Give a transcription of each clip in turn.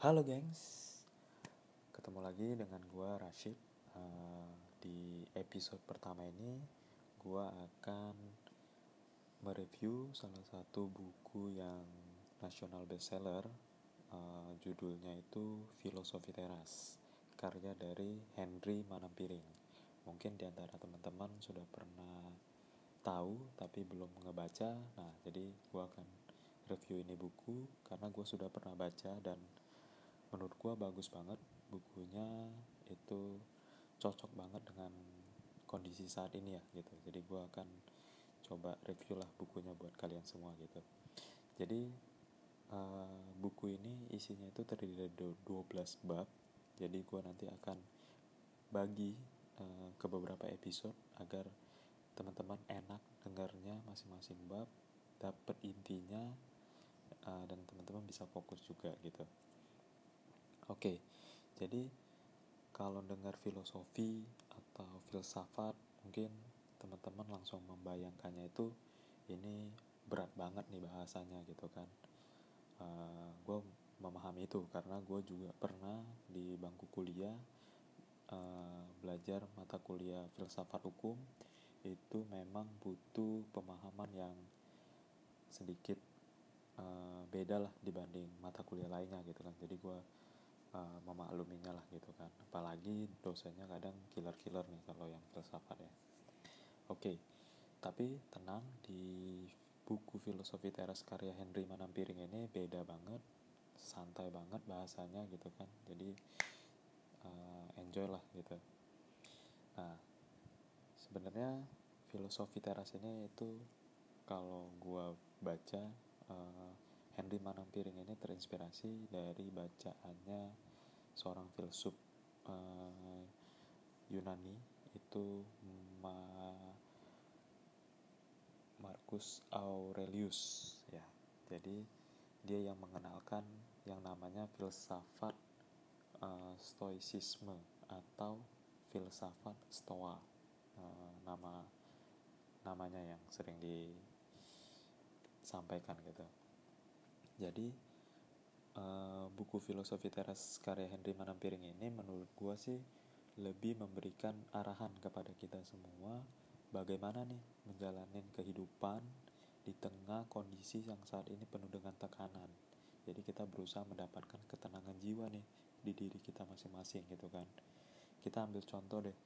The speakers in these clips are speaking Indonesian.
Halo gengs, ketemu lagi dengan gue Rashid. Uh, di episode pertama ini, gue akan mereview salah satu buku yang nasional bestseller. Uh, judulnya itu Filosofi Teras, karya dari Henry Manampiring. Mungkin di antara teman-teman sudah pernah tahu tapi belum ngebaca. Nah, jadi gue akan review ini buku karena gue sudah pernah baca dan menurut gue bagus banget bukunya itu cocok banget dengan kondisi saat ini ya gitu. Jadi gue akan coba review lah bukunya buat kalian semua gitu. Jadi uh, buku ini isinya itu terdiri dari 12 bab. Jadi gue nanti akan bagi uh, ke beberapa episode agar teman-teman enak dengarnya masing-masing bab dapat intinya uh, dan teman-teman bisa fokus juga gitu Oke, jadi kalau dengar filosofi atau filsafat, mungkin teman-teman langsung membayangkannya itu ini berat banget nih bahasanya gitu kan. Uh, eh, gue memahami itu karena gue juga pernah di bangku kuliah uh, belajar mata kuliah filsafat hukum itu memang butuh pemahaman yang sedikit uh, beda lah dibanding mata kuliah lainnya gitu kan. Jadi gue uh, memakluminya lah gitu kan. Apalagi dosennya kadang killer-killer nih kalau yang filsafat ya. Oke tapi tenang di buku filosofi teras karya Henry Manampiring ini beda banget santai banget bahasanya gitu kan. Jadi uh, enjoy lah gitu. Nah sebenarnya filosofi teras ini itu kalau gua baca uh, Henry Manampiring ini terinspirasi dari bacaannya seorang filsuf uh, Yunani itu Ma Marcus Aurelius ya. Jadi dia yang mengenalkan yang namanya filsafat uh, stoicisme atau filsafat stoa uh, nama namanya yang sering disampaikan gitu jadi uh, buku filosofi teras karya Henry Manampiring ini menurut gue sih lebih memberikan arahan kepada kita semua bagaimana nih menjalani kehidupan di tengah kondisi yang saat ini penuh dengan tekanan. Jadi kita berusaha mendapatkan ketenangan jiwa nih di diri kita masing-masing gitu kan. Kita ambil contoh deh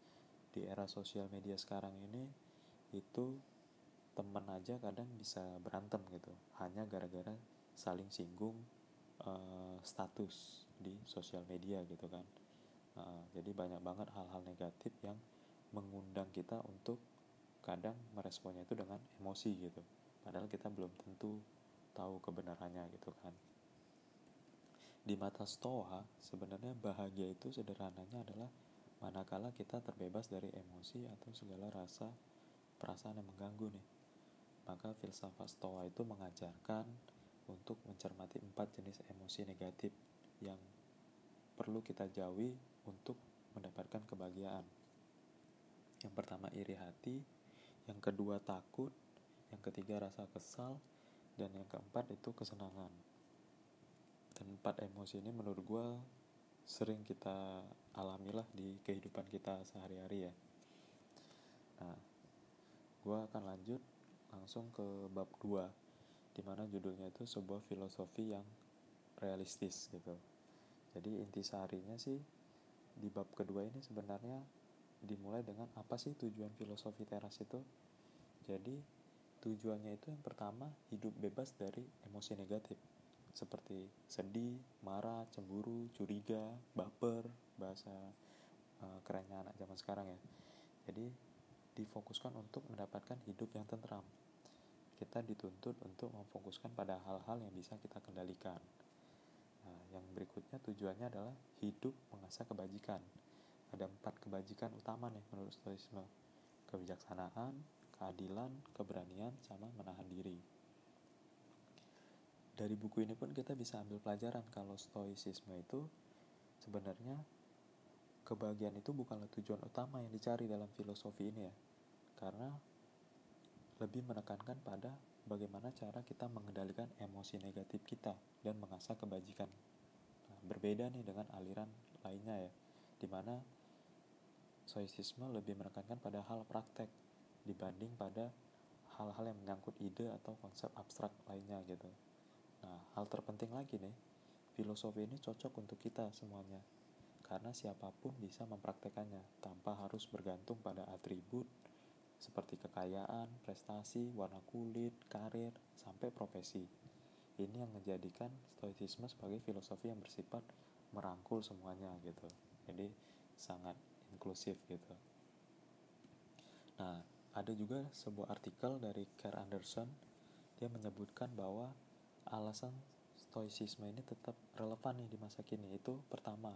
di era sosial media sekarang ini itu temen aja kadang bisa berantem gitu hanya gara-gara saling singgung uh, status di sosial media gitu kan. Uh, jadi banyak banget hal-hal negatif yang mengundang kita untuk kadang meresponnya itu dengan emosi gitu. Padahal kita belum tentu tahu kebenarannya gitu kan. Di mata stoa sebenarnya bahagia itu sederhananya adalah manakala kita terbebas dari emosi atau segala rasa perasaan yang mengganggu nih. Maka filsafat stoa itu mengajarkan untuk mencermati empat jenis emosi negatif yang perlu kita jauhi untuk mendapatkan kebahagiaan. Yang pertama iri hati, yang kedua takut, yang ketiga rasa kesal, dan yang keempat itu kesenangan. Dan empat emosi ini menurut gue sering kita alamilah di kehidupan kita sehari-hari ya. Nah, gue akan lanjut langsung ke bab 2 di mana judulnya itu sebuah filosofi yang realistis gitu. Jadi intisarinya sih di bab kedua ini sebenarnya dimulai dengan apa sih tujuan filosofi teras itu? Jadi tujuannya itu yang pertama hidup bebas dari emosi negatif. Seperti sedih, marah, cemburu, curiga, baper, bahasa uh, kerennya anak zaman sekarang ya. Jadi difokuskan untuk mendapatkan hidup yang tentram kita dituntut untuk memfokuskan pada hal-hal yang bisa kita kendalikan. Nah, yang berikutnya tujuannya adalah hidup mengasah kebajikan. Ada empat kebajikan utama nih menurut Stoicisme. Kebijaksanaan, keadilan, keberanian, sama menahan diri. Dari buku ini pun kita bisa ambil pelajaran kalau Stoicisme itu sebenarnya kebahagiaan itu bukanlah tujuan utama yang dicari dalam filosofi ini ya. Karena lebih menekankan pada bagaimana cara kita mengendalikan emosi negatif kita dan mengasah kebajikan. Nah, berbeda nih dengan aliran lainnya ya di mana stoicisme lebih menekankan pada hal praktek dibanding pada hal-hal yang menyangkut ide atau konsep abstrak lainnya gitu nah hal terpenting lagi nih filosofi ini cocok untuk kita semuanya karena siapa pun bisa mempraktekannya tanpa harus bergantung pada atribut seperti kekayaan, prestasi, warna kulit, karir, sampai profesi. Ini yang menjadikan stoicisme sebagai filosofi yang bersifat merangkul semuanya gitu. Jadi sangat inklusif gitu. Nah, ada juga sebuah artikel dari Kerr Anderson dia menyebutkan bahwa alasan stoicisme ini tetap relevan nih di masa kini itu pertama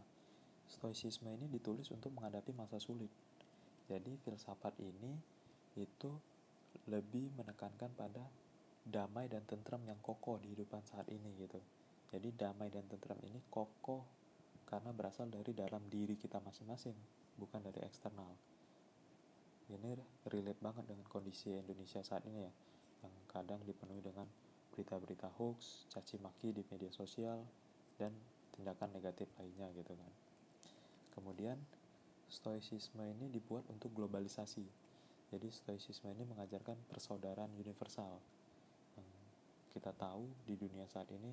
stoicisme ini ditulis untuk menghadapi masa sulit jadi filsafat ini itu lebih menekankan pada damai dan tentram yang kokoh di kehidupan saat ini gitu jadi damai dan tentram ini kokoh karena berasal dari dalam diri kita masing-masing bukan dari eksternal ini relate banget dengan kondisi Indonesia saat ini ya yang kadang dipenuhi dengan berita-berita hoax, caci maki di media sosial, dan tindakan negatif lainnya gitu kan. Kemudian stoicisme ini dibuat untuk globalisasi. Jadi stoicisme ini mengajarkan persaudaraan universal. Kita tahu di dunia saat ini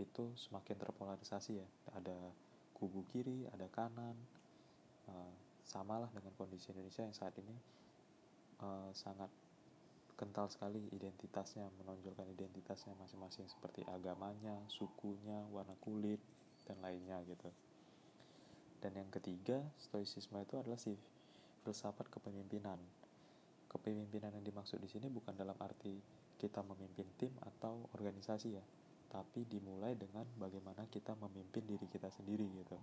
itu semakin terpolarisasi ya. Ada kubu kiri, ada kanan. Uh, samalah dengan kondisi Indonesia yang saat ini uh, sangat kental sekali identitasnya, menonjolkan identitasnya masing-masing seperti agamanya, sukunya, warna kulit, dan lainnya gitu. Dan yang ketiga, stoicisme itu adalah si filsafat kepemimpinan. Kepemimpinan yang dimaksud di sini bukan dalam arti kita memimpin tim atau organisasi ya, tapi dimulai dengan bagaimana kita memimpin diri kita sendiri gitu.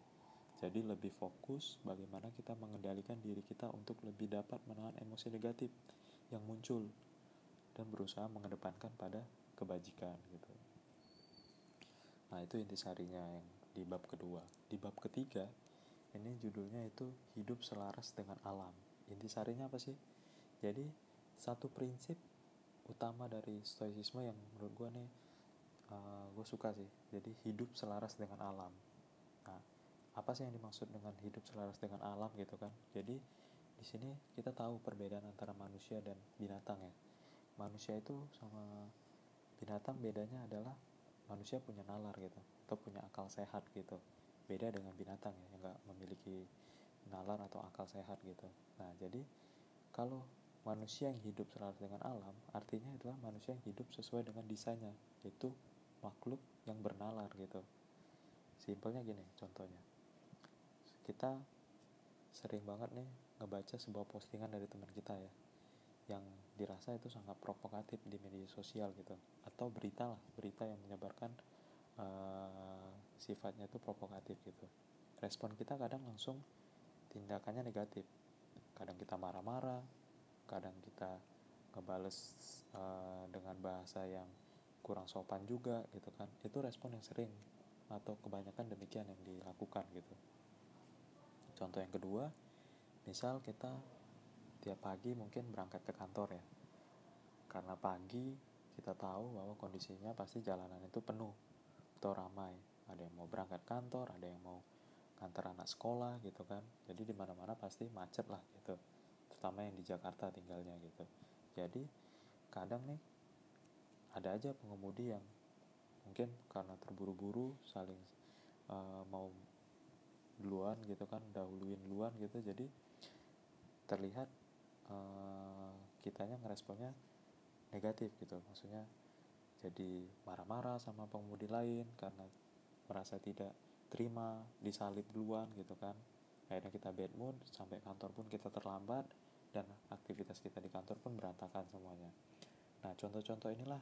Jadi lebih fokus bagaimana kita mengendalikan diri kita untuk lebih dapat menahan emosi negatif yang muncul dan berusaha mengedepankan pada kebajikan gitu. Nah itu intisarinya yang di bab kedua. Di bab ketiga ini judulnya itu hidup selaras dengan alam. Intisarinya apa sih? Jadi satu prinsip utama dari stoicisme yang menurut gue nih uh, eh, gue suka sih. Jadi hidup selaras dengan alam. Nah apa sih yang dimaksud dengan hidup selaras dengan alam gitu kan? Jadi di sini kita tahu perbedaan antara manusia dan binatang ya manusia itu sama binatang bedanya adalah manusia punya nalar gitu atau punya akal sehat gitu beda dengan binatang ya yang nggak memiliki nalar atau akal sehat gitu nah jadi kalau manusia yang hidup selaras dengan alam artinya adalah manusia yang hidup sesuai dengan desainnya yaitu makhluk yang bernalar gitu. Simpelnya gini contohnya. Kita sering banget nih ngebaca sebuah postingan dari teman kita ya yang dirasa itu sangat provokatif di media sosial gitu. Atau berita lah berita yang menyebarkan uh, sifatnya itu provokatif gitu. Respon kita kadang langsung tindakannya negatif. Kadang kita marah-marah kadang kita ngebales uh, dengan bahasa yang kurang sopan juga gitu kan. Itu respon yang sering atau kebanyakan demikian yang dilakukan gitu. Contoh yang kedua misal kita tiap pagi mungkin berangkat ke kantor ya. Karena pagi kita tahu bahwa kondisinya pasti jalanan itu penuh atau ramai. Ada yang mau berangkat kantor ada yang mau kantor anak sekolah gitu kan. Jadi di mana mana pasti macet lah gitu terutama yang di Jakarta tinggalnya gitu. Jadi kadang nih ada aja pengemudi yang mungkin karena terburu-buru saling uh, mau duluan gitu kan dahuluin duluan gitu. Jadi terlihat uh, kitanya ngeresponnya negatif gitu. Maksudnya jadi marah-marah sama pengemudi lain karena merasa tidak terima disalib duluan gitu kan. Akhirnya kita bad mood sampai kantor pun kita terlambat dan aktivitas kita di kantor pun berantakan semuanya. Nah contoh-contoh inilah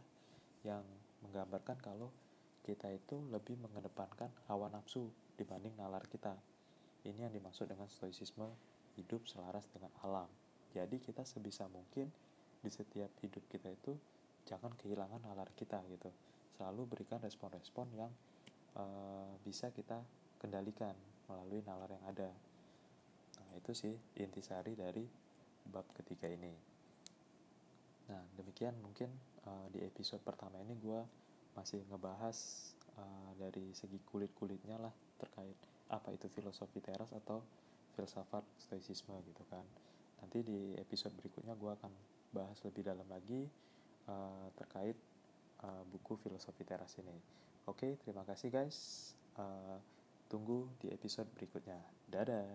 yang menggambarkan kalau kita itu lebih mengedepankan hawa nafsu dibanding nalar kita. Ini yang dimaksud dengan stoicisme hidup selaras dengan alam. Jadi kita sebisa mungkin di setiap hidup kita itu jangan kehilangan nalar kita gitu. Selalu berikan respon-respon yang uh, bisa kita kendalikan melalui nalar yang ada. Nah itu sih intisari dari bab ketiga ini. Nah demikian mungkin uh, di episode pertama ini gue masih ngebahas uh, dari segi kulit-kulitnya lah terkait apa itu filosofi teras atau filsafat stoicisme gitu kan. Nanti di episode berikutnya gue akan bahas lebih dalam lagi uh, terkait uh, buku filosofi teras ini. Oke terima kasih guys. Uh, tunggu di episode berikutnya. Dadah